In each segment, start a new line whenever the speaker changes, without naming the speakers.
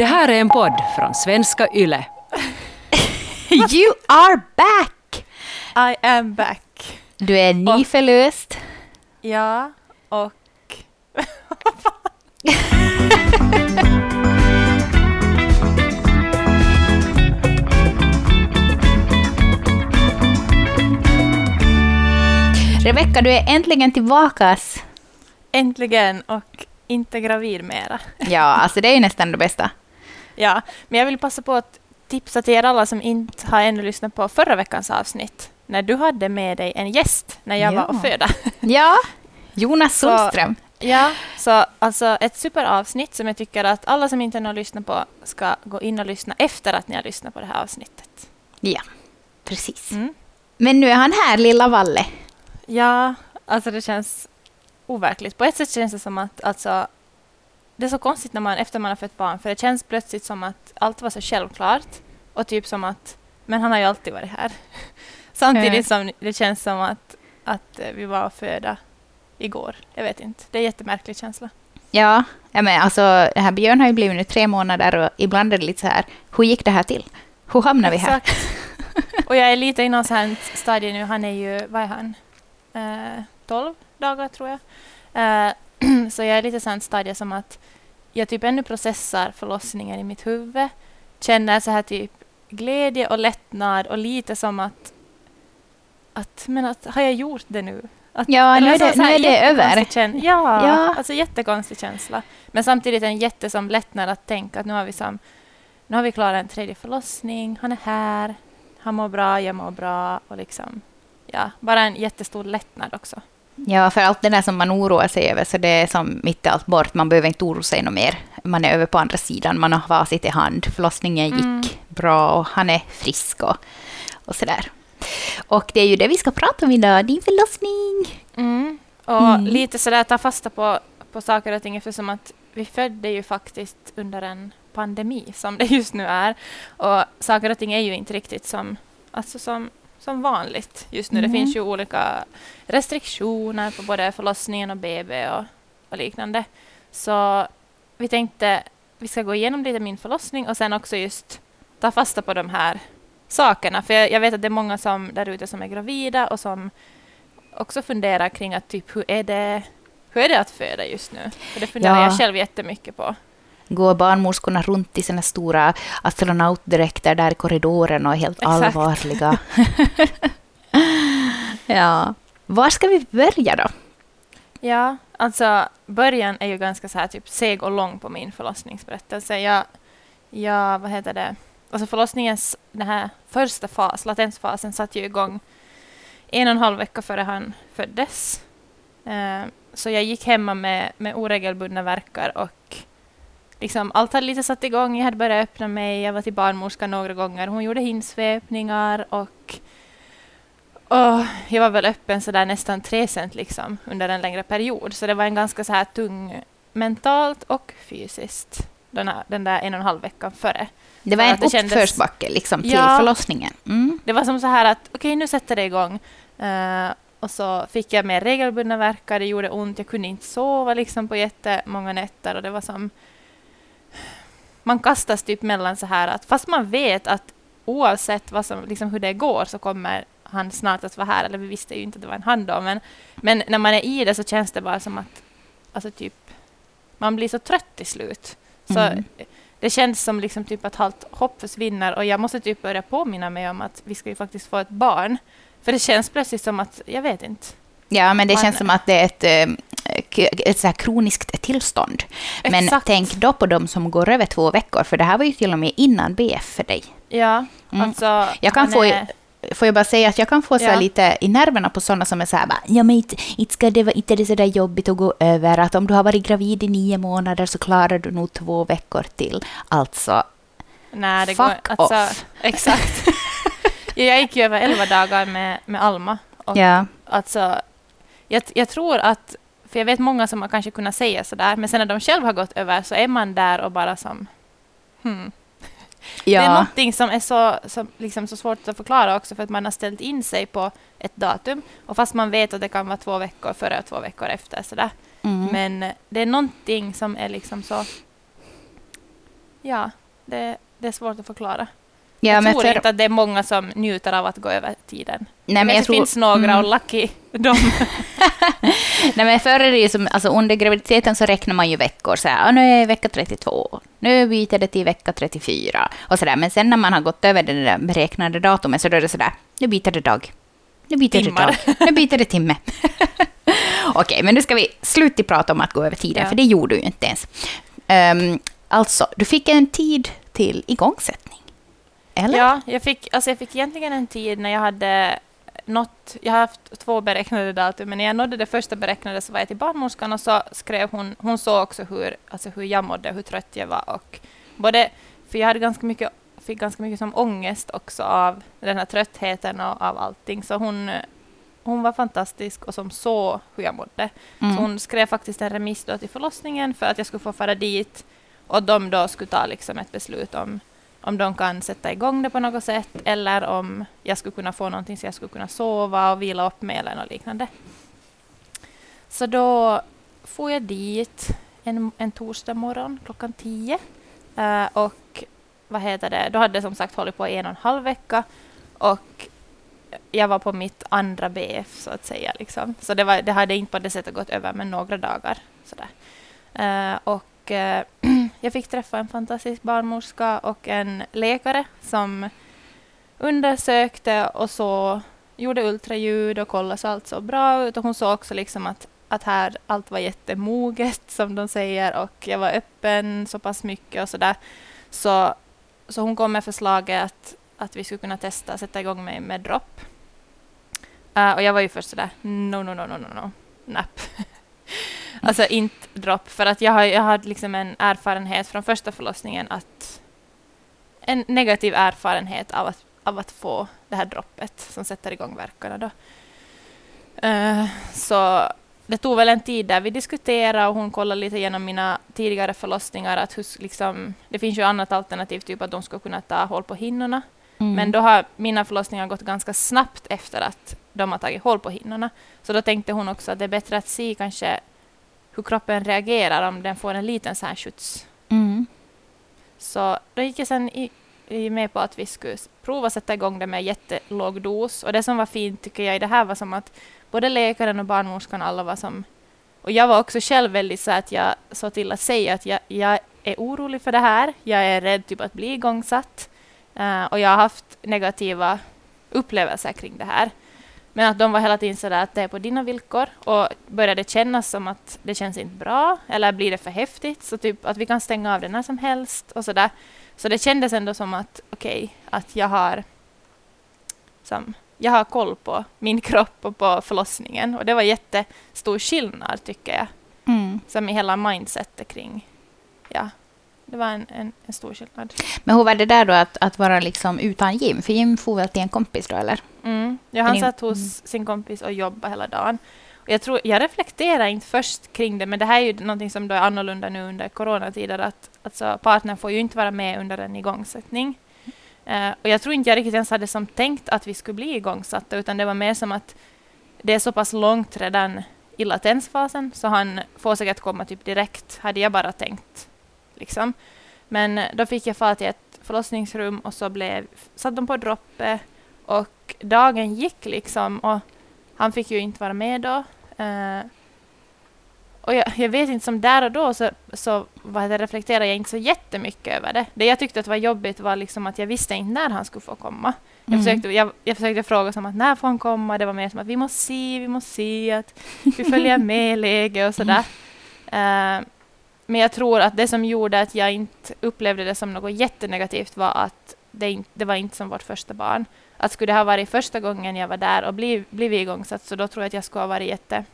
Det här är en podd från svenska YLE.
You are back!
I am back.
Du är nyförlöst.
Ja, och...
Rebecka, du är äntligen tillbakas.
Äntligen och inte gravid mera.
Ja, alltså det är ju nästan det bästa.
Ja, men jag vill passa på att tipsa till er alla som inte har ännu lyssnat på förra veckans avsnitt när du hade med dig en gäst när jag
Ja.
var och föda.
Ja, Jonas Sundström.
Ja, så alltså ett superavsnitt som jag tycker att alla som inte har lyssnat på ska gå in och lyssna efter att ni har lyssnat på det här avsnittet.
Ja, precis.
Mm.
Men nu är han här, lilla Valle.
Ja, alltså det känns overkligt. På ett sätt känns det som att alltså, det är så konstigt när man, efter man har fött barn, för det känns plötsligt som att allt var så självklart och typ som att, men han har ju alltid varit här. Samtidigt som det känns som att, att eh, vi var födda igår. Jag vet inte. Det är en jättemärklig känsla.
Ja, ja men alltså, det här Björn har ju blivit nu tre månader och ibland är det lite så här, hur gick det här till? Hur hamnade vi här?
Exakt. Och jag är lite i någon sån här stadie nu. Han är ju, vad är han? Eh, 12 dagar tror jag. Eh, så jag är lite sån stadie som att jag typ ännu processar förlossningen i mitt huvud. Känner så här typ glädje och lättnad och lite som att, att men att har jag gjort det nu? Att,
Ja, nu är
så-
det, nu är det över.
jättekonstig kän- ja,
Ja.
alltså jättekonstig känsla. Men samtidigt en jätte som lättnad att tänka att nu har vi som nu har vi klarat en tredje förlossning, han är här, han mår bra, jag mår bra och liksom, ja, bara en jättestor lättnad också.
Ja, för allt det där som man oroar sig över, så det är som mitt allt bort. Man behöver inte oroa sig något mer. Man är över på andra sidan, man har facit i hand. Förlossningen gick
Mm.
bra och han är frisk och, och sådär. Och det är ju det vi ska prata om idag, din förlossning.
Och
Mm.
lite sådär ta fasta på, på saker och ting, för som att vi födde ju faktiskt under en pandemi som det just nu är. Och saker och ting är ju inte riktigt som, alltså som, som vanligt just nu.
Mm.
Det finns ju olika restriktioner på både förlossningen och BB och, och liknande. Så vi tänkte vi ska gå igenom lite min förlossning och sen också just ta fasta på de här sakerna. För jag, jag vet att det är många som där ute som är gravida och som också funderar kring att typ hur är det, hur är det att föda just nu? För det funderar
Ja.
jag själv jättemycket på.
Går barnmorskorna runt i sina stora astronautdräkter där i korridoren och är helt
Exakt.
allvarliga. ja. Var ska vi börja då?
Ja, alltså början är ju ganska så här typ seg och lång på min förlossningsberättelse. Jag, jag vad heter det, alltså förlossningens den här första fas, latensfasen, satt ju igång en och en halv vecka före han föddes. Eh, så jag gick hemma med, med oregelbundna verkar och liksom allt hade lite satt igång. Jag hade börjat öppna mig, jag var till barnmorskan några gånger. Hon gjorde hinsvepningar och och jag var väl öppen så där nästan tre cent liksom under en längre period. Så det var en ganska så här tung mentalt och fysiskt den, den där en och en halv veckan före.
Det var en
det
uppförsbacke liksom, till
Ja.
förlossningen. Mm.
Det var som så här att okej, nu sätter det igång. Eh, och så fick jag mer regelbundna verkar, det gjorde ont, jag kunde inte sova liksom på jättemånga nätter och det var som... Man kastas typ mellan så här att fast man vet att oavsett vad som, liksom hur det går så kommer han snart att vara här, eller vi visste ju inte att det var en han då, men, men när man är i det så känns det bara som att alltså typ, man blir så trött till slut. Så
Mm.
det känns som liksom typ att allt hopp försvinner och jag måste typ börja påminna mig om att vi ska ju faktiskt få ett barn. För det känns plötsligt som att, jag vet inte.
Ja, men det
Man-
känns som att det är ett, eh, ett så här kroniskt tillstånd. Men
Exakt.
tänk då på de som går över två veckor, för det här var ju till och med innan BF för dig.
Ja,
Mm.
alltså.
Jag kan få,
är-
får jag bara säga att jag kan få så
Ja.
lite i nerverna på sådana som är så här, bara, ja men inte, inte ska det vara inte det så där jobbigt att gå över, att om du har varit gravid i nio månader så klarar du nog två veckor till. Alltså,
Nej, det
Fuck
går, alltså,
off.
Exakt. Ja, jag gick ju över elva dagar med, med Alma. Och
ja.
alltså, jag, jag tror att, för jag vet många som har kanske kunnat säga sådär, men sen när de själva har gått över så är man där och bara som, hmm. Det är
ja.
någonting som är så, som liksom så svårt att förklara också för att man har ställt in sig på ett datum och fast man vet att det kan vara två veckor före och två veckor efter sådär.
Mm.
Men det är någonting som är liksom så ja, det, det är svårt att förklara.
Ja,
jag
men
tror
för,
inte att det är många som njuter av att gå över tiden.
nej, men
det
jag tror,
finns några och Lucky, de...
nej, men förr är det ju som, alltså under graviditeten så räknar man ju veckor. Så här, "Ah, nu är vecka 32, nu byter det till vecka 34 och så där. Men sen när man har gått över det där beräknade datumet så då är det så där, nu byter det dag. Nu byter
Timmar.
det dag. Nu byter det timme. Okej, men nu ska vi sluta prata om att gå över tiden,
Ja.
för det gjorde du ju inte ens. Ehm, alltså, du fick en tid till igångsättning. Eller?
Ja, jag fick, alltså jag fick egentligen en tid när jag hade nått, jag har haft två beräknade datum, men när jag nådde det första beräknade så var jag till barnmorskan och så skrev hon, hon såg också hur, alltså hur jag mådde, hur trött jag var och både, för jag hade ganska mycket, fick ganska mycket som ångest också av den här tröttheten och av allting, så hon, hon var fantastisk och som såg hur jag mådde.
Mm.
Så hon skrev faktiskt en remiss då till förlossningen för att jag skulle få fara dit och de då skulle ta liksom ett beslut om om de kan sätta igång det på något sätt eller om jag skulle kunna få någonting så jag skulle kunna sova och vila upp mig eller något liknande. Så då får jag dit en, en torsdag morgon klockan tio. Eh, och vad heter det, då hade det som sagt hållit på i en och en halv vecka och jag var på mitt andra BF så att säga. Liksom. Så det, var, det hade inte på det sättet gått över men några dagar. Sådär. Eh, och eh, jag fick träffa en fantastisk barnmorska och en läkare som undersökte och så gjorde ultraljud och kollade så allt så bra ut. Och hon såg också liksom att, att här allt var jättemoget som de säger och jag var öppen så pass mycket och sådär. Så, så hon kom med förslaget att, att vi skulle kunna testa sätta igång mig med dropp. Uh, och jag var ju först sådär, no, no, no, no, no, no, napp. alltså inte dropp, för att jag har, jag har liksom en erfarenhet från första förlossningen att en negativ erfarenhet av att, av att få det här droppet som sätter igång verkarna då. Eh, så det tog väl en tid där vi diskuterade och hon kollade lite igenom mina tidigare förlossningar. Att hus, liksom, det finns ju annat alternativ, typ att de ska kunna ta hål på hinnorna.
Mm.
Men då har mina förlossningar gått ganska snabbt efter att de har tagit hål på hinnorna. Så då tänkte hon också att det är bättre att se kanske hur kroppen reagerar om den får en liten sån här skjuts.
Mm.
Så då gick jag sen i, i med på att vi skulle prova sätta igång det med jättelåg dos. Och det som var fint tycker jag i det här var som att både läkaren och barnmorskan alla var som... Och jag var också själv väldigt så att jag sa till att säga att jag, jag är orolig för det här. Jag är rädd typ att bli igångsatt. Eh, och jag har haft negativa upplevelser kring det här. Men att de var hela tiden sådär att det är på dina villkor. Och börjar det kännas som att det känns inte bra eller blir det för häftigt så typ att vi kan stänga av det när som helst och sådär. Så det kändes ändå som att okej, att jag har som, jag har koll på min kropp och på förlossningen. Och det var jättestor skillnad tycker jag.
Mm.
Som i hela mindsetet kring, ja, det var en, en, en stor skillnad.
Men hur var det där då att, att vara liksom utan Jim? För Jim får väl till en kompis då, eller?
Mm. Ja, han satt hos sin kompis och jobbade hela dagen. Och jag, tror, jag reflekterar inte först kring det, men det här är ju någonting som då är annorlunda nu under coronatider. Att, alltså, partnern får ju inte vara med under en igångsättning. Eh, och jag tror inte jag riktigt ens hade som tänkt att vi skulle bli igångsatta, utan det var mer som att det är så pass långt redan i latensfasen, så han får säkert komma typ direkt, hade jag bara tänkt. Liksom. Men eh, då fick jag fara till ett förlossningsrum och så blev, satt de på droppet och dagen gick liksom och han fick ju inte vara med då. Eh, och jag, jag vet inte, som där och då så, så vad det, reflekterade jag inte så jättemycket över det. Det jag tyckte att var jobbigt var liksom att jag visste inte när han skulle få komma. Jag,
Mm.
försökte, jag, jag försökte fråga som att när får han komma? Det var mer som att vi måste se, vi måste se, att vi följer med läge och sådär. Eh, men jag tror att det som gjorde att jag inte upplevde det som något jättenegativt var att det, inte, det var inte som vårt första barn. Att skulle det ha varit första gången jag var där och bliv, blivit igångsatt så då tror jag att jag skulle ha varit jätte...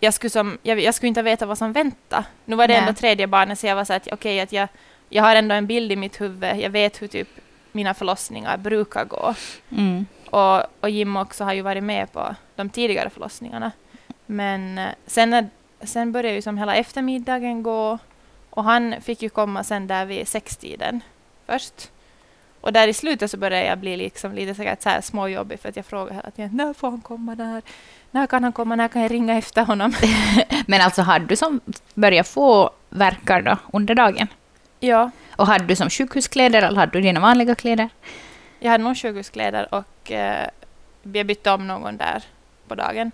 Jag skulle, som, jag, jag skulle inte veta vad som väntade. Nu var det
Nej.
ändå tredje barnet så jag var så att okej, att jag, jag har ändå en bild i mitt huvud. Jag vet hur typ mina förlossningar brukar gå.
Mm.
Och, och Jim också har ju varit med på de tidigare förlossningarna. Men eh, sen, när, sen började ju som hela eftermiddagen gå och han fick ju komma sen där vid sextiden först. Och där i slutet så började jag bli liksom lite säkert så här småjobbig för att jag frågade hela tiden när får han komma där? När kan han komma? När kan jag ringa efter honom?
Men alltså, hade du som börjat få verkar då under dagen?
Ja,
Och hade du som sjukhuskläder eller hade du dina vanliga kläder?
jag hade nog sjukhuskläder och eh, jag bytte om någon där på dagen.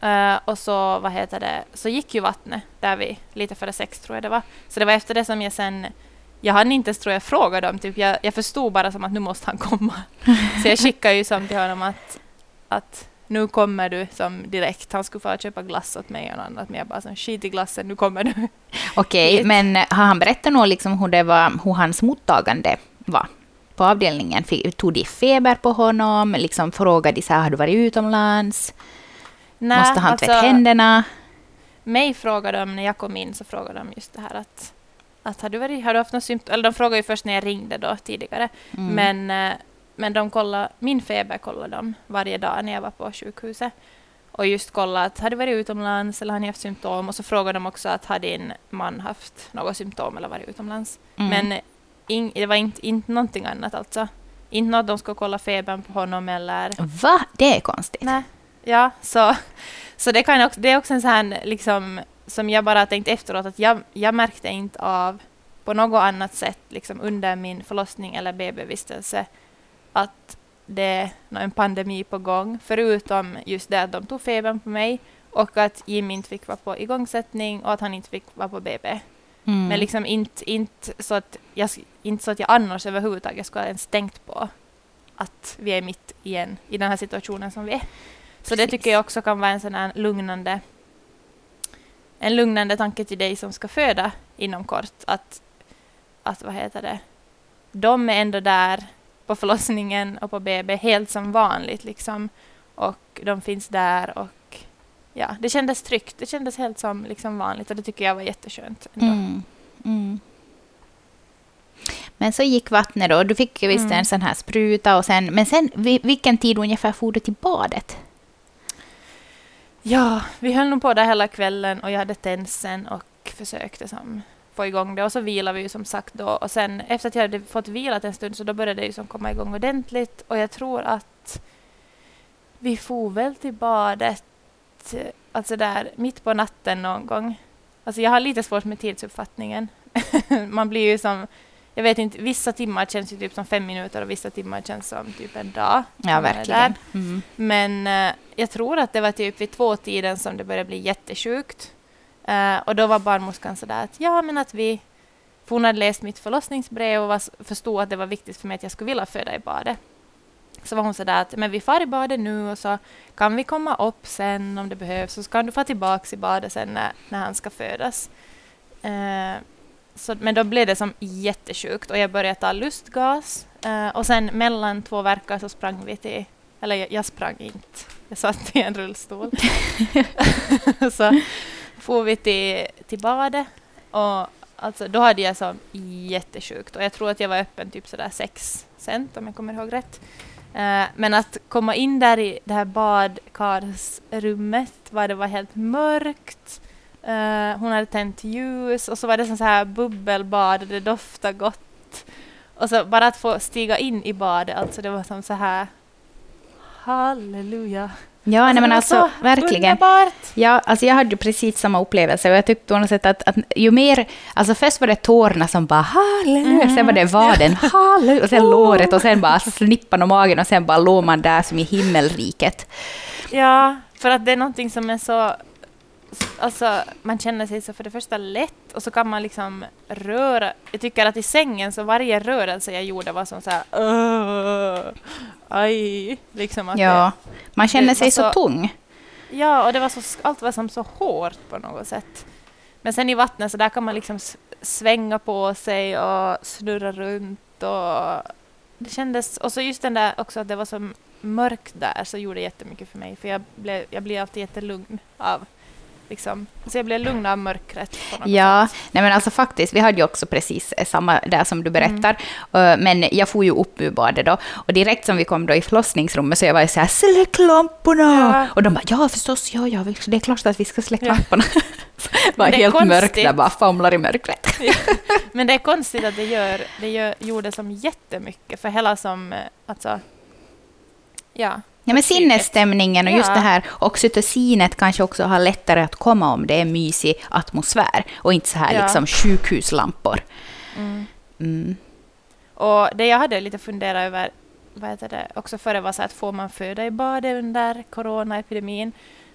Eh, och så, vad heter det, så gick ju vattnet där vi lite före sex tror jag det var. Så det var efter det som jag sen, jag hann inte ens tror jag fråga dem, typ jag, jag förstod bara som att nu måste han komma. så jag skickade ju som till honom att, att nu kommer du som direkt. Han skulle få köpa glass åt mig och något annat, men jag bara som skit i glassen, nu kommer du.
Okej,
Vet.
men har han berättat nog liksom hur, det var, hur hans mottagande var på avdelningen? Tog de feber på honom? Liksom frågade de så här, har du varit utomlands?
Nej,
Måste han
alltså,
tvätta händerna?
Mig frågade de när jag kom in så frågade de just det här att, att har, du varit, har du haft några symptom? Eller de frågade ju först när jag ringde då tidigare.
Mm.
Men, eh, men de kollade, min feber kollade de varje dag när jag var på sjukhuset. Och just kolla att har du varit utomlands eller har ni haft symptom? Och så frågade de också att har din man haft några symptom eller varit utomlands?
Mm.
Men ing, det var inte, inte någonting annat alltså. Inte något de skulle kolla febern på honom eller...
Va? Det är konstigt.
Nej. Ja, så, så det, kan också, det är också en sån här liksom, som jag bara tänkt efteråt att jag, jag märkte inte av på något annat sätt liksom under min förlossning eller BB-vistelse att det är en pandemi på gång, förutom just det att de tog febern på mig och att Jim inte fick vara på igångsättning och att han inte fick vara på BB.
Mm.
Men liksom inte, inte, så att jag, inte så att jag annars överhuvudtaget skulle ha ens tänkt på att vi är mitt i, en, i den här situationen som vi är. Så det tycker jag också kan vara en sån här lugnande, en lugnande tanke till dig som ska föda inom kort. Att, att vad heter det, de är ändå där på förlossningen och på BB helt som vanligt liksom. Och de finns där och ja, det kändes tryggt. Det kändes helt som liksom vanligt och det tycker jag var jätteskönt. Ändå.
Mm. Mm. Men så gick vattnet då. Du fick visst
Mm.
en sån här spruta och sen... Men sen, vi- vilken tid ungefär for du till badet?
Ja, vi höll nog på där hela kvällen och jag hade tensen och försökte som få igång det. Och så vilade vi ju som sagt då. Och sen efter att jag hade fått vilat en stund så då började det ju som komma igång ordentligt. Och jag tror att vi for väl till badet alltså där mitt på natten någon gång. Alltså jag har lite svårt med tidsuppfattningen. Man blir ju som, jag vet inte, vissa timmar känns ju typ som fem minuter och vissa timmar känns som typ en dag.
Ja, verkligen. Mm.
Men eh, jag tror att det var typ vid tvåtiden som det började bli jättesjukt. Uh, och då var barnmorskan sådär att ja, men att vi... För hon hade läst mitt förlossningsbrev och var, förstod att det var viktigt för mig att jag skulle vilja föda i badet. Så var hon sådär att men vi far i badet nu och så kan vi komma upp sen om det behövs och så kan du få tillbaks i badet sen när, när han ska födas. Uh, så, men då blev det som jättesjukt och jag började ta lustgas. uh, och sen mellan två verkar så sprang vi till eller jag, jag sprang inte. Jag satt i en rullstol. så for vi till, till badet. Och alltså, då hade jag så jättesjukt. Och jag tror att jag var öppen typ sådär sex cent om jag kommer ihåg rätt. Eh, men att komma in där i det här badkarsrummet var det var helt mörkt. Eh, hon hade tänt ljus och så var det så här bubbelbad och det doftade gott. Och så bara att få stiga in i badet, alltså det var som så här Halleluja.
Ja, nej,
det
men alltså
så
verkligen.
Underbart!
Ja, alltså jag hade ju precis samma upplevelse och jag tyckte på något sätt att, att ju mer, alltså först var det tårna som bara halleluja, sen var det vaden halleluja, och sen låret och sen bara snippan och magen och sen bara låg man där som i himmelriket.
Ja, för att det är någonting som är så... Alltså, man känner sig så för det första lätt och så kan man liksom röra. Jag tycker att i sängen så varje rörelse jag gjorde var som så här... "Åh, aj, liksom att
Ja, man känner
det
sig så
så-
tung.
Det, ja, och det var så, allt var som så hårt på något sätt. Men sen i vattnet så där kan man liksom svänga på sig och snurra runt och det kändes... Och så just den där också att det var så mörkt där så gjorde jättemycket för mig för jag, blev, jag blir alltid jättelugn av liksom, så jag blev lugn av mörkret
Ja,
sätt.
nej men alltså faktiskt, vi hade ju också precis eh, samma där som du berättar.
Mm.
Men jag får ju upp ur badet då. Och direkt som vi kom då i förlossningsrummet så jag var ju så här, släck lamporna!
Ja.
Och de bara, ja förstås, ja, ja, det är klart att vi ska släcka
Ja.
lamporna. var
det
helt mörkt
konstigt.
där, bara famlar i mörkret.
Men det är konstigt att det, gör, det gör, gjorde som jättemycket för hela som, eh, alltså, ja.
Ja, men sinnesstämningen och just
Ja.
det här oxytocinet kanske också har lättare att komma om det är mysig atmosfär och inte så här
Ja.
liksom sjukhuslampor.
Mm.
Mm.
Och det jag hade lite funderat över vad heter det, också före var så att får man föda i badet under coronaepidemin?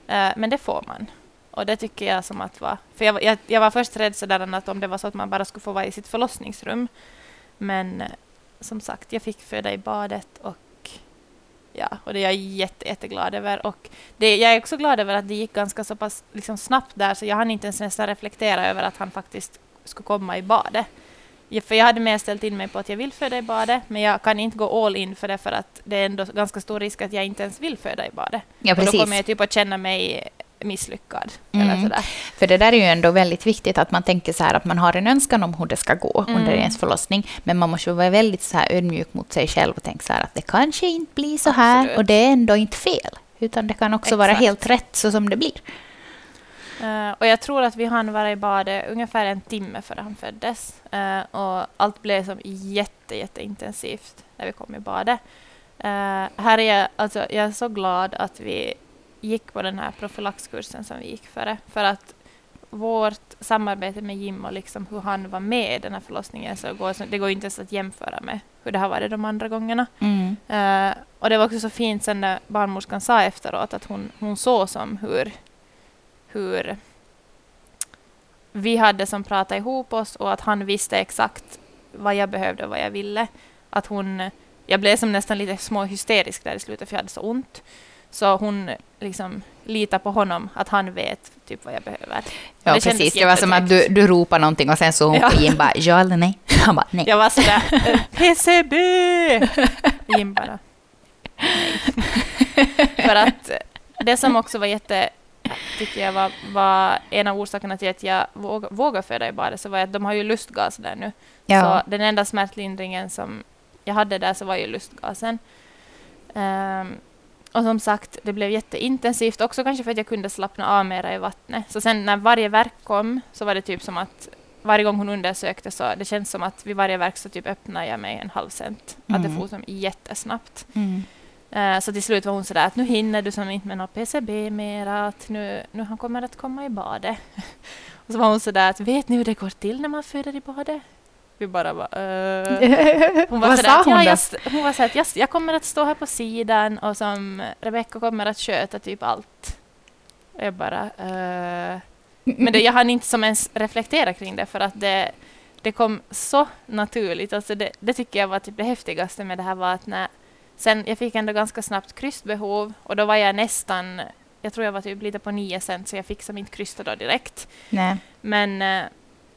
Eh, men det får man. Och det tycker jag som att vara... För jag, jag, jag var först rädd sådär att om det var så att man bara skulle få vara i sitt förlossningsrum. Men eh, som sagt, jag fick föda i badet och ja, och det är jag jätte, jätteglad över. Och det, jag är också glad över att det gick ganska så pass liksom, snabbt där, så jag hann inte ens nästan reflektera över att han faktiskt skulle komma i badet. För jag hade mer ställt in mig på att jag vill föda i badet, men jag kan inte gå all in för det, för att det är ändå ganska stor risk att jag inte ens vill föda i badet.
Ja,
och då
precis.
kommer jag typ att känna mig misslyckad.
Mm.
Eller sådär.
För det där är ju ändå väldigt viktigt att man tänker så här att man har en önskan om hur det ska gå
Mm.
under ens förlossning. Men man måste vara väldigt så här ödmjuk mot sig själv och tänka så här att det kanske inte blir så här
Absolut.
och det är ändå inte fel. Utan det kan också vara
Exakt.
helt rätt så som det blir.
Eh, och jag tror att vi hann vara i badet ungefär en timme före han föddes. Eh, och allt blev som jätte, jätteintensivt när vi kom i badet. Eh, här är jag, alltså, jag är så glad att vi gick på den här profylaxkursen som vi gick före. För att vårt samarbete med Jim och liksom hur han var med i den här förlossningen, så går, det går inte ens att jämföra med hur det har varit de andra gångerna. Eh, och det var också så fint sen när barnmorskan sa efteråt att hon, hon såg som hur, hur vi hade som pratat ihop oss och att han visste exakt vad jag behövde och vad jag ville. Att hon, jag blev som nästan lite små hysterisk där i slutet för jag hade så ont. Så hon liksom litar på honom, att han vet typ vad jag behöver.
Ja,
det
precis. Det var som att du, du ropade någonting och sen så hon
Ja.
på Jim bara ja eller nej. Han bara nej.
Jag var sådär, PCB! Jim bara, nej. För att det som också var jätte, tycker jag var, var en av orsakerna till att jag våg, vågade föda i badet, så var att de har ju lustgas där nu.
Ja.
Så den enda smärtlindringen som jag hade där så var ju lustgasen. Ehm, och som sagt, det blev jätteintensivt också kanske för att jag kunde slappna av mera i vattnet. Så sen när varje verk kom så var det typ som att varje gång hon undersökte så det känns som att vid varje verk så typ öppnade jag mig en halv cent. Att det
Mm.
for som jättesnabbt.
Mm.
Eh, så till slut var hon sådär att nu hinner du som inte med något PCB mera, att nu, nu han kommer att komma i badet. och så var hon sådär att vet ni hur det går till när man föder i badet? Vi bara var, eh. Hon var
Vad
sådär
sa
att,
hon
ja,
då?
jag, hon var att jag, jag kommer att stå här på sidan och som Rebecca kommer att sköta typ allt. Och jag bara... eh. Men det, jag hann inte som ens reflektera kring det för att det, det kom så naturligt. Alltså det, det tycker jag var typ det häftigaste med det här var att när... Sen, jag fick ändå ganska snabbt krystbehov och då var jag nästan... Jag tror jag var typ lite på 9 cent så jag fick som inte krysta då direkt.
Nej.
Men eh,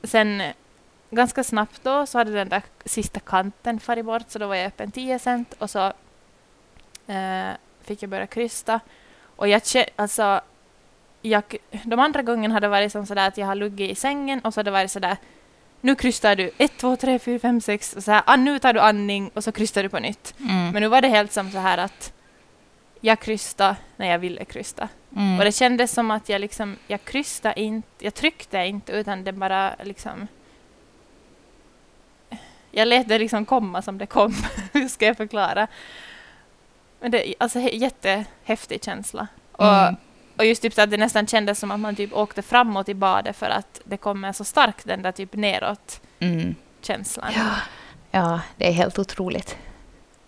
sen ganska snabbt då så hade den där sista kanten farit bort så då var jag öppen 10 cent och så eh, fick jag börja krysta. Och jag alltså, jag, de andra gångerna hade det varit som sådär att jag har luggit i sängen och så hade det varit sådär nu krystar du 1, 2, 3, 4, 5, 6 och så här, ah, nu tar du andning och så krystar du på nytt.
Mm.
Men nu var det helt som så här att jag krystade när jag ville krysta.
Mm.
Och det kändes som att jag liksom, jag krystade inte, jag tryckte inte utan det bara liksom... Jag lät det liksom komma som det kom. Hur ska jag förklara? Men det alltså he- jättehäftig känsla. Och,
Mm.
och just typ så att det nästan kändes som att man typ åkte framåt i badet för att det kommer så starkt den där typ neråt
Mm.
känslan.
Ja. ja, det är helt otroligt.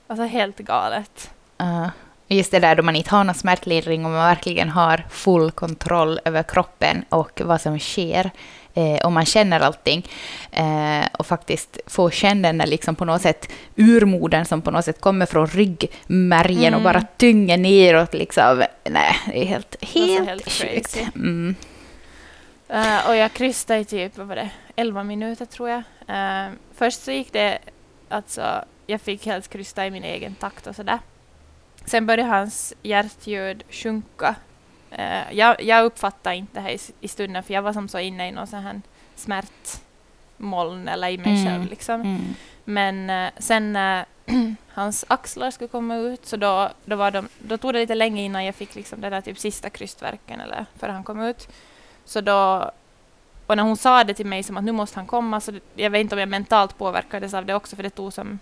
Alltså helt galet.
Ja. Just det där då man inte har någon smärtlindring och man verkligen har full kontroll över kroppen och vad som sker. Eh, och man känner allting. Eh, och faktiskt får känna den där liksom på något sätt urmodern som på något sätt kommer från ryggmärgen och
Mm.
bara tynger neråt. Liksom. Nej, det är helt,
alltså
helt,
helt
sjukt. Mm.
Eh, och jag krystade i typ, vad var det, 11 minuter tror jag. Eh, först så gick det, alltså, jag fick helt krysta i min egen takt och sådär. Sen började hans hjärtljud sjunka. Eh, jag, jag uppfattade inte det här i, i stunden för jag var som så inne i någon sån här smärtmoln eller i mig
Mm.
själv liksom.
Mm.
Men eh, sen när hans axlar skulle komma ut så då, då, var de, då tog det lite länge innan jag fick liksom den där typ sista krystverken eller för han kom ut. Så då, och när hon sa det till mig som att nu måste han komma så det, jag vet inte om jag mentalt påverkades av det också för det tog som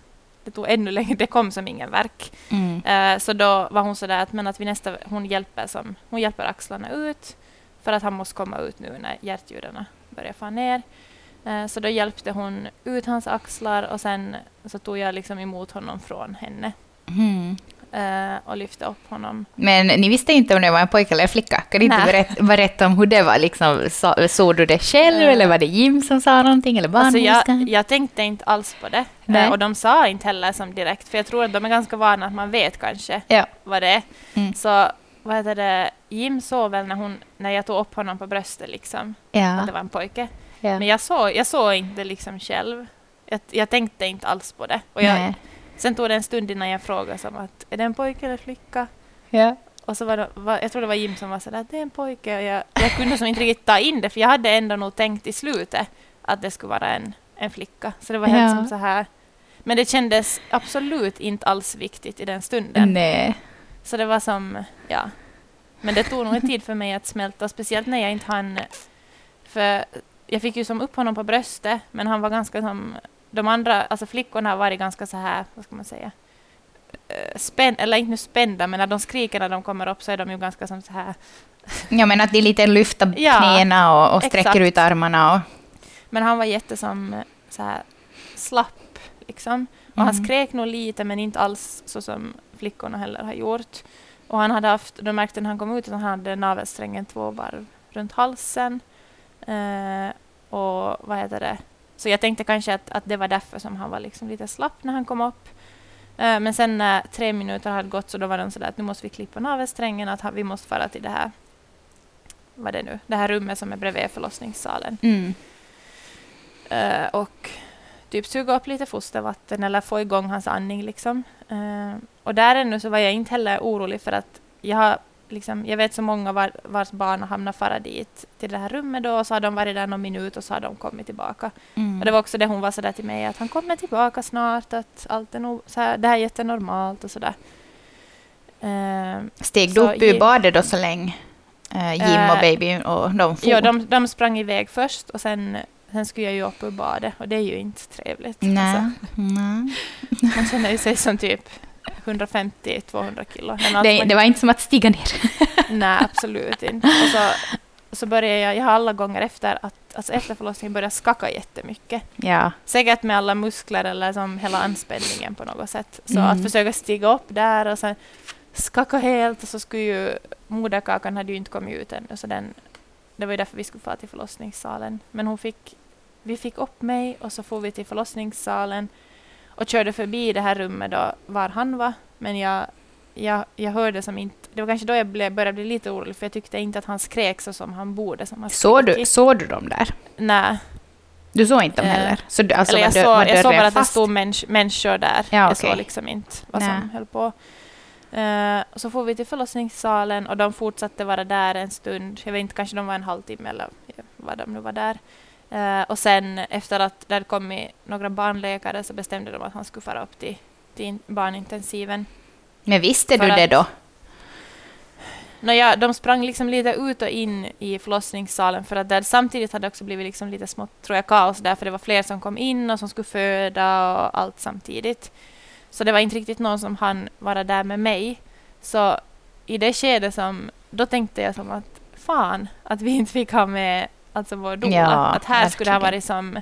det tog ännu längre, det kom som ingen verk.
Mm.
Eh, så då var hon sådär att, men att vi nästa, hon hjälper, som, hon hjälper axlarna ut för att han måste komma ut nu när hjärtljuden börjar få ner. Eh, så då hjälpte hon ut hans axlar och sen så tog jag liksom emot honom från henne
Mm.
Eh, och lyfte upp honom.
Men ni visste inte om det var en pojke eller en flicka? Kan du inte
Nej.
berätta, berätta om hur det var? Liksom, så, såg du det själv
Eh.
eller var det Jim som sa någonting? Eller
Alltså jag,
barnmorskan?
jag tänkte inte alls på det.
Nej.
Eh, och de sa inte heller som direkt, för jag tror att de är ganska vana att man vet kanske
Ja.
vad det är.
Mm.
Så vad heter det, Jim såg väl när, hon, när jag tog upp honom på bröstet liksom,
Ja.
att det var en pojke.
ja.
Men jag såg, jag såg inte liksom själv. Jag, jag tänkte inte alls på det. Och jag,
Nej.
Sen tog det en stund innan jag frågade som att är det en pojke eller flicka?
Ja.
Och så var det, var, jag tror det var Jim som var sådär att det är en pojke. Och jag, jag kunde som inte riktigt ta in det för jag hade ändå nog tänkt i slutet att det skulle vara en, en flicka. Så det var helt
Ja.
som så här. Men det kändes absolut inte alls viktigt i den stunden.
Nej.
Så det var som, ja. Men det tog nog en tid för mig att smälta, speciellt när jag inte hann... För jag fick ju som upp honom på bröstet, men han var ganska som... De andra, alltså flickorna har varit ganska så här, vad ska man säga? eh, Spänn, eller inte nu spända, men när de skriker när de kommer upp så är de ju ganska som så här.
Ja, men att de lite lyfter
Ja,
knäna och, och sträcker
exakt.
ut armarna. Och,
Men han var jättesom eh, så här slapp, liksom. Och han
Mm.
skrek nog lite, men inte alls så som flickorna heller har gjort. Och han hade haft, de märkte när han kom ut att han hade navelsträngen två varv runt halsen. Eh, och vad heter det? Så jag tänkte kanske att, att det var därför som han var liksom lite slapp när han kom upp. Eh, men sen när tre minuter hade gått så då var de sådär att nu måste vi klippa navelsträngen, att vi måste fara till det här, vad det nu, det här rummet som är bredvid förlossningssalen.
mm.
Eh, och typ suga upp lite fostervatten eller få igång hans andning. Liksom. Eh, och där ännu så var jag inte heller orolig för att jag har liksom, jag vet så många var, vars barn har hamnat fara dit till det här rummet då och så har de varit där någon minut och så har de kommit tillbaka.
Mm.
Och det var också det hon var sådär till mig att han kommer tillbaka snart, att allt är nog så här, det här är jättenormalt och sådär. Eh,
Steg du
så
upp ur badet då så länge? Eh, Jim och
Eh,
baby och de for?
ja, de, de sprang iväg först och sen, sen skulle jag ju upp ur badet och det är ju inte trevligt.
Nej.
Alltså.
Nej.
Man känner ju sig som typ 150-200 kilo.
Det, det var inte som att stiga ner.
Nej, absolut inte. Och så, så började jag, jag har alla gånger efter, att, alltså efter förlossningen börjat skaka jättemycket.
Ja.
Säkert med alla muskler eller som hela anspänningen på något sätt. Så
Mm.
att försöka stiga upp där och sen skaka helt och så skulle ju moderkakan hade ju inte kommit ut ännu så den, det var ju därför vi skulle få till förlossningssalen. Men hon fick, vi fick upp mig och så får vi till förlossningssalen och körde förbi det här rummet då var han var. Men jag, jag, jag hörde som inte, det var kanske då jag blev, började bli lite orolig för jag tyckte inte att han skrek så som han borde. Som han
Såg du, såg du dem där?
Nej.
Du såg inte dem
Eh,
heller? Så, du- alltså,
Eller jag, såg, jag såg bara att det stod mäns människor där.
Ja,
Jag såg liksom inte vad som höll på. Och så får vi till förlossningssalen och de fortsatte vara där en stund. Jag vet inte, kanske de var en halvtimme eller vad de nu var där. Eh, och sen efter att det hade kommit några barnläkare så bestämde de att han skulle fara upp till, till in- barnintensiven.
Men visste du det
att-
då?
Nåja, de sprang liksom lite ut och in i förlossningssalen för att där samtidigt hade det också blivit liksom lite smått, tror jag, kaos där för det var fler som kom in och som skulle föda och allt samtidigt. Så det var inte riktigt någon som hann vara där med mig. Så i det skedet som, då tänkte jag som att fan att vi inte fick ha med alltså vår doula.
Ja,
att här skulle det ha
verkligen.
varit som,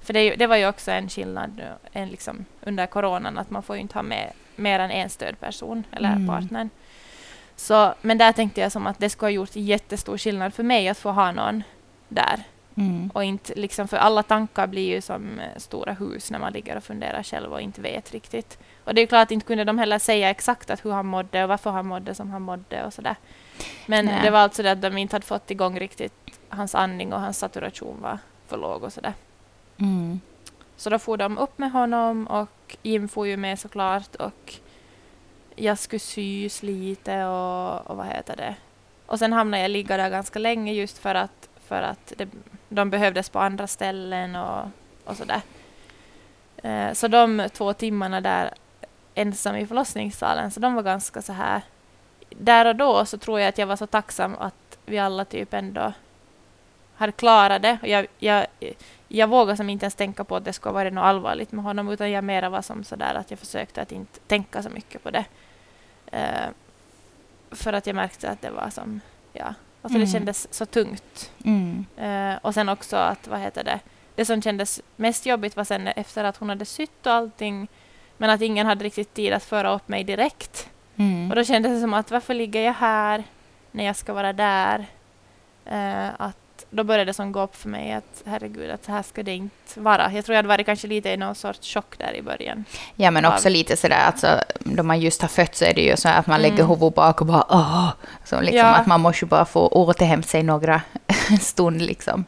för det, det var ju också en skillnad en liksom, under coronan att man får ju inte ha med mer än en stödperson eller
Mm.
partnern. Så, men där tänkte jag som att det skulle ha gjort jättestor skillnad för mig att få ha någon där.
Mm.
Och inte liksom, för alla tankar blir ju som eh, stora hus när man ligger och funderar själv och inte vet riktigt. Och det är ju klart att inte kunde de heller säga exakt att hur han mådde och varför han mådde som han mådde och sådär. Men
Nej.
det var alltså det att de inte hade fått igång riktigt hans andning och hans saturation var för låg och sådär.
Mm.
Så då får de upp med honom och Jim får ju med såklart och jag skulle sys lite och, och vad heter det. Och sen hamnade jag ligga där ganska länge just för att, för att det, de behövdes på andra ställen och, och sådär. Eh, så de två timmarna där ensam i förlossningssalen, så de var ganska så här. Där och då så tror jag att jag var så tacksam att vi alla typ ändå hade klarat det. Jag, jag, jag vågade som inte ens tänka på att det skulle vara något allvarligt med honom utan jag mera var som sådär att jag försökte att inte tänka så mycket på det. Eh, för att jag märkte att det var som, ja, alltså
Mm.
det kändes så tungt.
Mm.
Eh, och sen också att, vad heter det, det som kändes mest jobbigt var sen efter att hon hade sytt och allting, men att ingen hade riktigt tid att föra upp mig direkt.
Mm.
Och då kändes det som att varför ligger jag här när jag ska vara där? Eh, att då började det som gå upp för mig att herregud, att så här ska det inte vara. Jag tror jag hade varit kanske lite i någon sorts chock där i början.
Ja, men också
av-
lite sådär, alltså, då man just har fött så är det ju så att man lägger
Mm.
huvudet bak och bara åh. Så liksom
Ja.
att man måste bara få återhämta sig några stund liksom.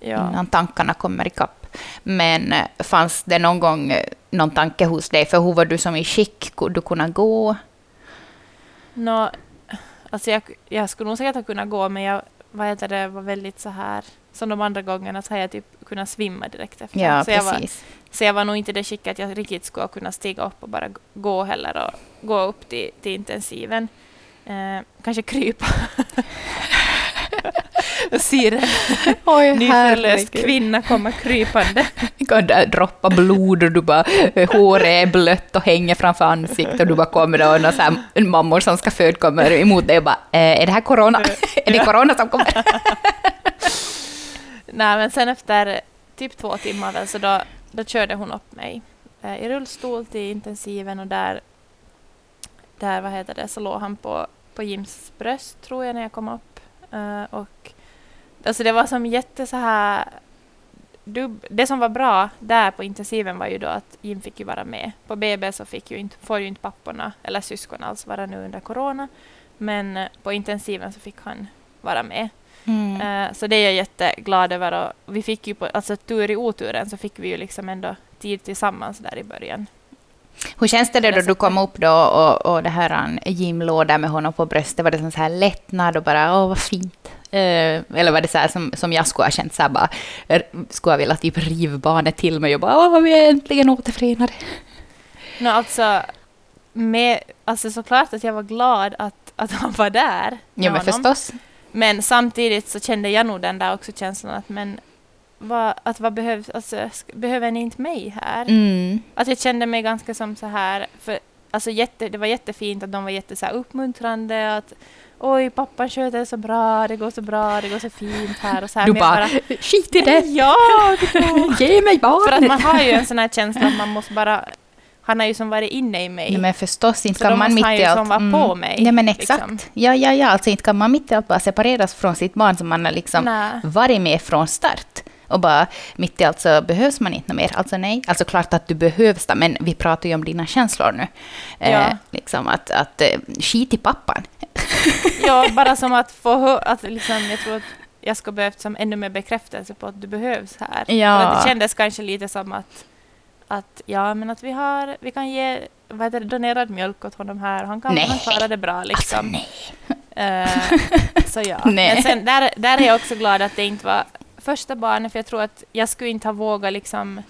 Ja.
Innan tankarna kommer ikapp. Men eh, fanns det någon gång eh, någon tanke hos dig? För hur var du som i skick? Kunde du kunna gå?
Nå, alltså jag, jag skulle nog säkert ha kunnat gå, men jag vad heter det, var väldigt så här, som de andra gångerna, så har jag typ kunnat svimma direkt efter.
Ja,
så, jag var, så jag var nog inte det skicket att jag riktigt skulle kunna stiga upp och bara gå heller och gå upp till, till intensiven. Eh, kanske krypa. ser en nyförlöst kvinna komma krypande.
kan droppa blod och du bara, eh, håret är blött och hänger framför ansiktet och du bara kommer och några så här mammor som ska föda kommer emot dig och bara, eh, är det här corona? är det corona som kommer?
Nej, men sen efter typ två timmar väl, så då, då körde hon upp mig eh, i rullstol till intensiven och där, där vad heter det, så låg han på, på Jims bröst tror jag när jag kom upp. Eh, och alltså det var som jätte så här dubb, det som var bra där på intensiven var ju då att Jim fick ju vara med. På BB så fick ju inte, får ju inte papporna eller syskon alls vara nu under corona. Men eh, på intensiven så fick han vara med.
Mm.
Eh, Så det är jag jätteglad över. Och vi fick ju på, alltså tur i oturen så fick vi ju liksom ändå tid tillsammans där i början.
Hur känns det då, du kom upp då och, och det här Jim låg där med honom på bröstet? Var det så här lättnad och bara åh vad fint? Eh, eller var det så här som, som jag skulle ha känt så här bara, eh, skulle jag vilja typ riva barnet till mig och bara åh vi är äntligen återförenade?
No, alltså, med, alltså såklart att jag var glad att, att han var där.
Ja men
honom.
förstås.
Men samtidigt så kände jag nog den där också känslan att men vad, att vad behövs, alltså, behöver ni inte mig här?
Mm.
Att jag kände mig ganska som så här, för alltså jätte, det var jättefint att de var jätte så här uppmuntrande, att oj, pappa sköter det så bra, det går så bra, det går så fint här och så här.
Du
jag
bara, skit i
"Nej,
det!
Ja!
Ge mig barnet!
För att man har ju en sån här känsla att man måste bara, han har ju som varit inne i mig.
Nej, men förstås, inte
Så
kan man mitt
han
i
ju
allt...
som vara på mig,
Nej, men exakt.
liksom.
Ja, ja, ja, alltså inte kan man mitt i allt bara separeras från sitt barn som man har liksom
Nej.
varit med från start. Och bara mitt i allt så behövs man inte mer. Alltså nej, alltså klart att du behövs där, men vi pratar ju om dina känslor nu. Eh,
Ja.
liksom att, att eh, skit i pappan.
Ja, bara som att få hö- att liksom, jag tror att jag skulle behövt som ännu mer bekräftelse på att du behövs här.
Ja.
För att det kändes kanske lite som att, att ja, men att vi har, vi kan ge vad heter det, donerad mjölk åt honom här. Han kan han klarar det bra liksom.
Alltså nej.
Eh, så ja.
Nej.
Men sen, där, där är jag också glad att det inte var första barnet, för jag tror att jag skulle inte ha vågat liksom...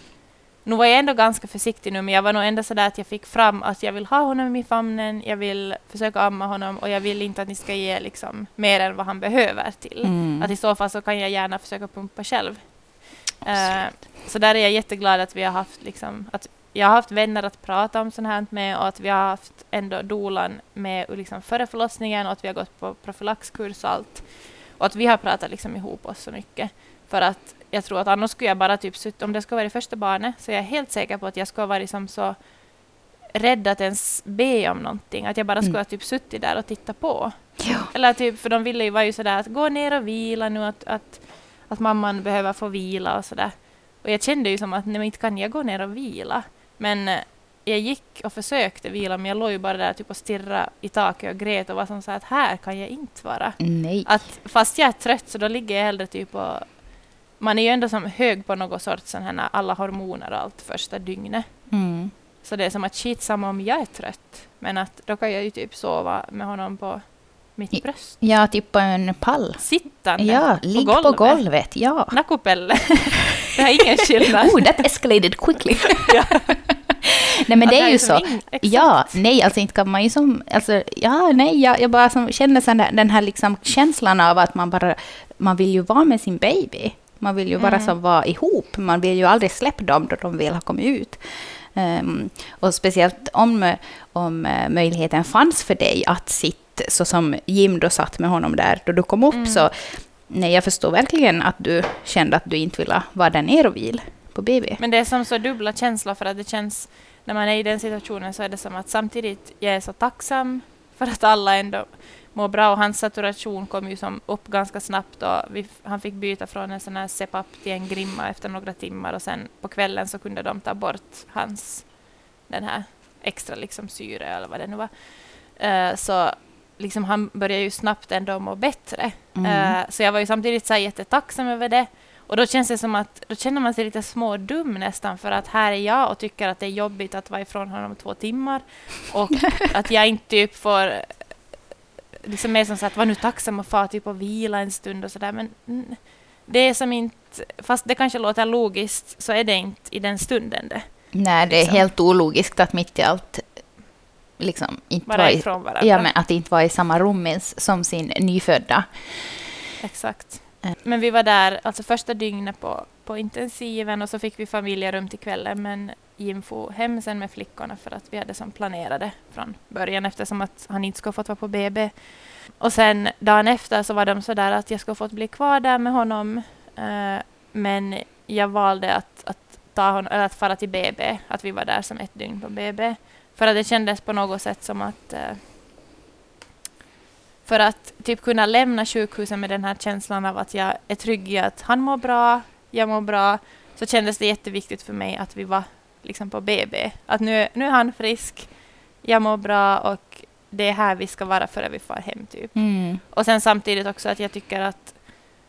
Nu var jag ändå ganska försiktig nu, men jag var nog ändå sådär att jag fick fram att jag vill ha honom i famnen, jag vill försöka amma honom och jag vill inte att ni ska ge liksom mer än vad han behöver till.
Mm.
Att i så fall så kan jag gärna försöka pumpa själv. Eh, så där är jag jätteglad att vi har haft liksom, att jag har haft vänner att prata om sånt här med och att vi har haft ändå dolan med liksom före förlossningen och att vi har gått på profylaxkurs och allt. Och att vi har pratat liksom ihop oss så mycket. För att jag tror att annars skulle jag bara typ suttit, om det skulle vara det första barnet, så är jag helt säker på att jag skulle ha varit som så rädd att ens be om någonting. Att jag bara
Mm.
skulle ha typ suttit där och tittat på.
Ja.
Eller typ, för de ville ju vara ju sådär att gå ner och vila nu, att, att, att mamman behöver få vila och sådär. Och jag kände ju som att nej, men inte kan jag gå ner och vila. Men eh, jag gick och försökte vila, men jag låg ju bara där typ och stirrade i taket och grät och var som så att här kan jag inte vara.
Nej.
Att fast jag är trött så då ligger jag hellre typ och man är ju ändå som hög på något sorts sån här alla hormoner och allt första dygnet.
Mm.
Så det är som att shit samma om jag är trött. Men att då kan jag ju typ sova med honom på mitt bröst.
Ja, typ på en pall.
Sittande
Ja, ligg på golvet. Ja.
Nakupelle. det har ingen skillnad.
Oh, that escalated quickly. nej, men det är ju så. Ja, nej, alltså inte kan man ju som... Alltså, ja, nej, jag, jag bara som känner sen den här liksom känslan av att man bara... Man vill ju vara med sin baby. Man vill ju bara
Mm.
som vara ihop. Man vill ju aldrig släppa dem då de väl har kommit ut. Ehm, och speciellt om, om eh, möjligheten fanns för dig att sitta så som Jim då satt med honom där då du kom upp
Mm.
så Nej, jag förstår verkligen att du kände att du inte ville vara där nere och vila på BB.
Men det är som så dubbla känslor för att det känns, när man är i den situationen så är det som att samtidigt jag är så tacksam för att alla ändå mår bra och hans saturation kom ju som upp ganska snabbt och vi, han fick byta från en sån här CPAP till en grimma efter några timmar och sen på kvällen så kunde de ta bort hans den här extra liksom syre eller vad det nu var. Uh, så liksom han började ju snabbt ändå må bättre. Mm. Uh, så jag var ju samtidigt så jättetacksam över det. Och då känns det som att då känner man sig lite smådum nästan för att här är jag och tycker att det är jobbigt att vara ifrån honom två timmar och att jag inte typ får liksom mer som så att var nu tacksam och få typ och vila en stund och sådär men det är som inte, fast det kanske låter logiskt så är det inte i den stunden det.
Nej, det är liksom. helt ologiskt att mitt i allt liksom inte
vara varandra.
Ja, men att inte vara i samma rum som sin nyfödda.
Exakt. Eh, men vi var där alltså första dygnet på, på intensiven och så fick vi familjerum till kvällen. Men Jim for hem sen med flickorna för att vi hade som planerade från början eftersom att han inte skulle fått vara på BB. Och sen dagen efter så var de så där att jag skulle fått bli kvar där med honom. eh, men jag valde att, att, ta honom, eller att fara till BB, att vi var där som ett dygn på BB. För att det kändes på något sätt som att eh, för att typ kunna lämna sjukhuset med den här känslan av att jag är trygg i att han mår bra, jag mår bra, så kändes det jätteviktigt för mig att vi var liksom på BB. Att nu, nu är han frisk, jag mår bra och det är här vi ska vara före vi far hem. Typ. Mm. Och sen samtidigt också att jag tycker att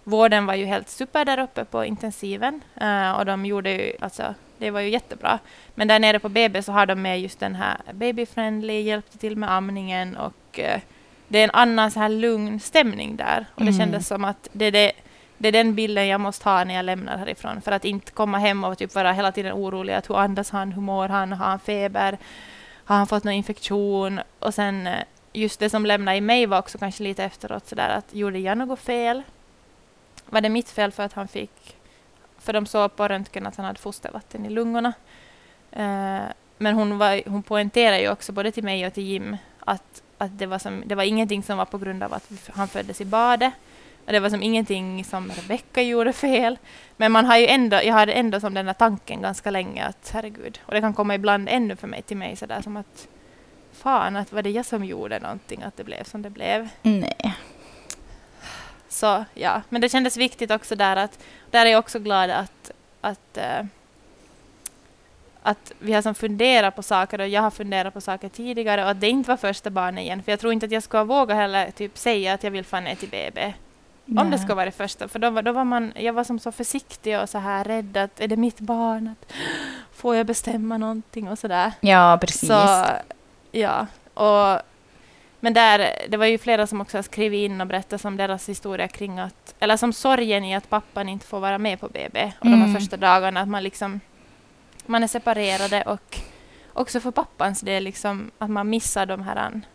vården var ju helt super där uppe på intensiven. Uh, och de gjorde ju, alltså, det var ju jättebra. Men där nere på BB så har de med just den här baby-friendly, hjälpte till med amningen och uh, det är en annan så här lugn stämning där. Och det mm. kändes som att det är, det, det är den bilden jag måste ha när jag lämnar härifrån. För att inte komma hem och typ vara hela tiden orolig. Att hur andas han? Hur mår han? Har han feber? Har han fått någon infektion? Och sen eh, just det som lämnade i mig var också kanske lite efteråt sådär att gjorde jag något fel? Var det mitt fel för att han fick... För de såg på röntgen att han hade fostervatten i lungorna. Uh, men hon, var, hon poängterade ju också både till mig och till Jim att att det var, som, det var ingenting som var på grund av att han föddes i badet. Och det var som ingenting som Rebecka gjorde fel. Men man har ju ändå, jag hade ändå som den där tanken ganska länge att herregud, och det kan komma ibland ännu för mig till mig sådär som att fan, att var det jag som gjorde någonting, att det blev som det blev.
Nej.
Så ja, men det kändes viktigt också där att, där är jag också glad att, att uh, att vi har som funderat på saker och jag har funderat på saker tidigare och att det inte var första barnet igen. För jag tror inte att jag skulle våga heller typ säga att jag vill få ner till BB. Nej. Om det skulle vara det första. För då var, då var man, jag var som så försiktig och så här rädd att är det mitt barn? Att, får jag bestämma någonting och sådär.
Ja, precis.
Så, ja, och, men där, det var ju flera som också har skrivit in och berättat om deras historia kring att, eller som sorgen i att pappan inte får vara med på BB och mm. de här mm. första dagarna, att man liksom man är separerade och också för pappans del liksom att man missar de här an,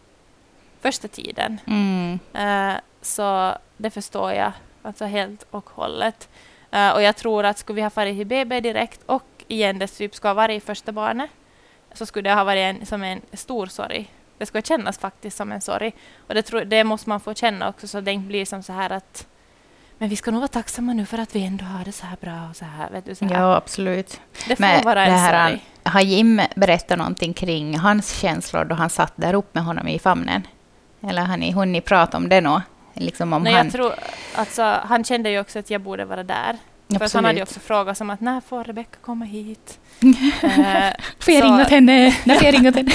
första tiden. Mm. Uh, så det förstår jag alltså helt och hållet. Uh, och jag tror att skulle vi ha farit till BB direkt och igen det typ ska ha varit första barnet så skulle det ha varit en, som en stor sorg. Det skulle kännas faktiskt som en sorg. Och det, tror, det måste man få känna också så det inte blir som så här att men vi ska nog vara tacksamma nu för att vi ändå har det så här bra. Och så här, vet du, så här.
Ja, absolut.
Det får Men vara det här, sorg.
Har Jim berättat någonting kring hans känslor då han satt där uppe med honom i famnen? Eller har ni hunnit prata om det nå? Liksom om
Nej,
han...
jag tror, alltså, han kände ju också att jag borde vara där. För han hade ju också frågat som att när får Rebecka komma hit?
uh, får jag ringa åt henne? När får jag ringa åt henne?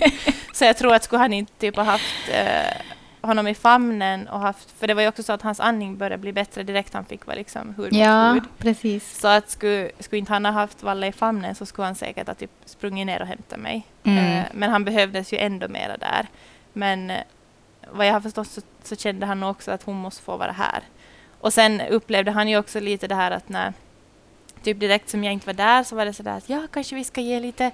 så jag tror att skulle han inte typ ha haft uh, honom i famnen och haft, för det var ju också så att hans andning började bli bättre direkt han fick vara liksom hud mot
ja,
hud.
precis.
Så att skulle, skulle inte han ha haft Valle i famnen så skulle han säkert ha typ sprungit ner och hämtat mig. Mm. Uh, men han behövdes ju ändå mera där. Men uh, vad jag har förstått så, så, kände han också att hon måste få vara här. Och sen upplevde han ju också lite det här att när typ direkt som jag inte var där så var det sådär att ja, kanske vi ska ge lite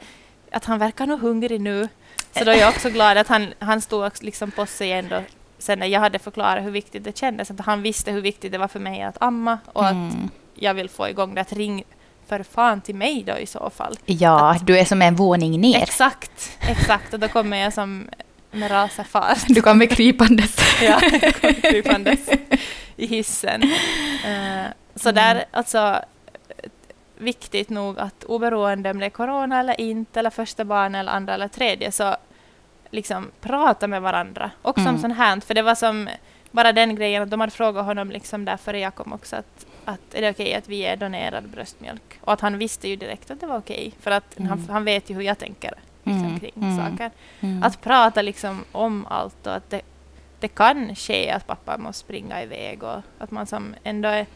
att han verkar nog hungrig nu. Så då är jag också glad att han, han stod liksom på sig ändå sen när jag hade förklarat hur viktigt det kändes, att han visste hur viktigt det var för mig att amma och mm. att jag vill få igång det, att ring för fan till mig då i så fall.
Ja, att, du är som en våning ner.
Exakt, exakt, och då kommer jag som med rasafart.
Du kommer krypandes.
ja, kommer krypandes. i hissen. Eh, så där, alltså viktigt nog att oberoende om det är corona eller inte, eller första barn eller andra eller tredje, så liksom prata med varandra. Också
Mm.
om sånt här, för det var som bara den grejen att de hade frågat honom liksom där före jag kom också att, att är det okej att vi ger donerad bröstmjölk? Och att han visste ju direkt att det var okej, för att han,
Mm.
han vet ju hur jag tänker liksom,
Mm,
kring
mm.
saker.
Mm.
Att prata liksom om allt och att det, det kan ske att pappa måste springa iväg och att man som ändå är,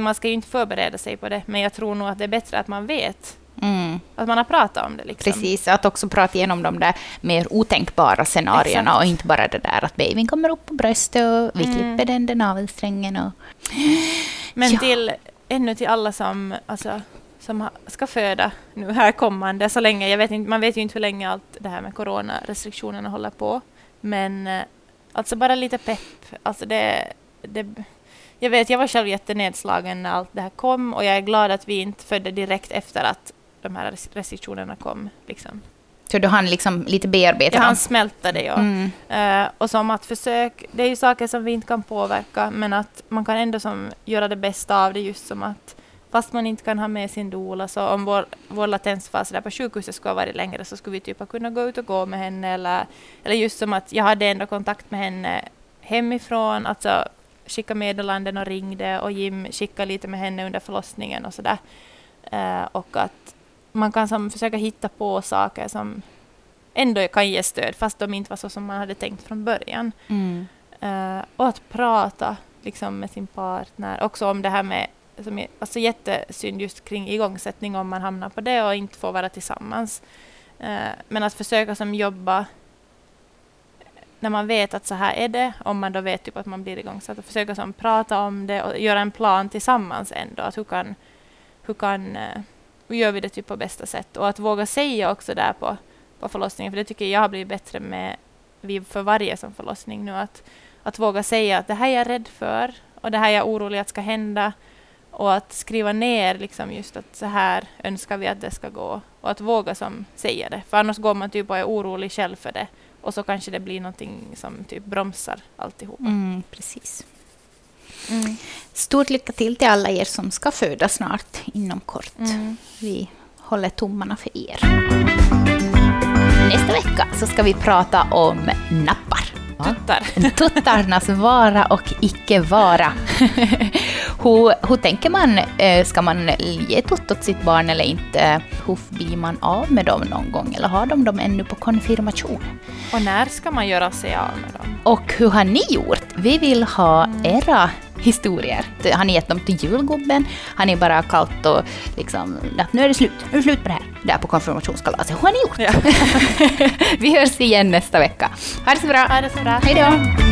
man ska ju inte förbereda sig på det, men jag tror nog att det är bättre att man vet
Mm.
att man har pratat om det. Liksom.
Precis, att också prata igenom de där mer otänkbara scenarierna
Exakt.
och inte bara det där att babyn kommer upp på bröstet och vi
Mm.
klipper den där navelsträngen. Och...
Men
Ja.
till, ännu till alla som, alltså, som ska föda nu här kommande, så länge, jag vet inte, man vet ju inte hur länge allt det här med coronarestriktionerna håller på, men eh, alltså bara lite pepp. Alltså det, det, jag vet, jag var själv jättenedslagen när allt det här kom och jag är glad att vi inte födde direkt efter att de här res- restriktionerna kom. Liksom.
Så du hann liksom lite bearbeta
Jag hann smälta det, ja.
Mm.
Eh, och som att försök, det är ju saker som vi inte kan påverka, men att man kan ändå som göra det bästa av det, just som att fast man inte kan ha med sin doula, så om vår, vår latensfas där på sjukhuset skulle ha varit längre, så skulle vi typ ha kunnat gå ut och gå med henne, eller, eller just som att jag hade ändå kontakt med henne hemifrån, alltså skicka meddelanden och ringde, och Jim skickade lite med henne under förlossningen och sådär. Eh, och att man kan som försöka hitta på saker som ändå kan ge stöd, fast de inte var så som man hade tänkt från början.
Mm.
Eh, och att prata liksom, med sin partner. Också om det här med, som är alltså, jättesynd just kring igångsättning om man hamnar på det och inte får vara tillsammans. Eh, men att försöka som jobba när man vet att så här är det, om man då vet typ att man blir igångsatt, att försöka som prata om det och göra en plan tillsammans ändå. Att hur kan, hur kan, hur gör vi det typ på bästa sätt? Och att våga säga också där på, på förlossningen, för det tycker jag har blivit bättre med vid för varje som förlossning nu, att, att våga säga att det här är jag rädd för och det här är jag orolig att ska hända och att skriva ner liksom just att så här önskar vi att det ska gå och att våga som säga det, för annars går man typ och är orolig själv för det och så kanske det blir någonting som typ bromsar alltihopa.
Mm, precis.
Mm.
Stort lycka till till alla er som ska föda snart, inom kort.
Mm.
Vi håller tummarna för er. Nästa vecka så ska vi prata om nappar.
Tuttar.
Tuttarnas vara och icke vara. hur, hur tänker man? eh, Ska man ge tutt åt sitt barn eller inte? Hur blir man av med dem någon gång? Eller har de dem ännu på konfirmation?
Och när ska man göra sig av med dem?
Och hur har ni gjort? Vi vill ha era historier. Har ni gett dem till julgubben? Har ni bara kallt och liksom, att nu är det slut, nu är det slut på det här, där på konfirmationskalaset. Hur har ni gjort?
Ja.
Vi hörs igen nästa vecka. Ha det så bra.
Ha det så bra.
Hej då.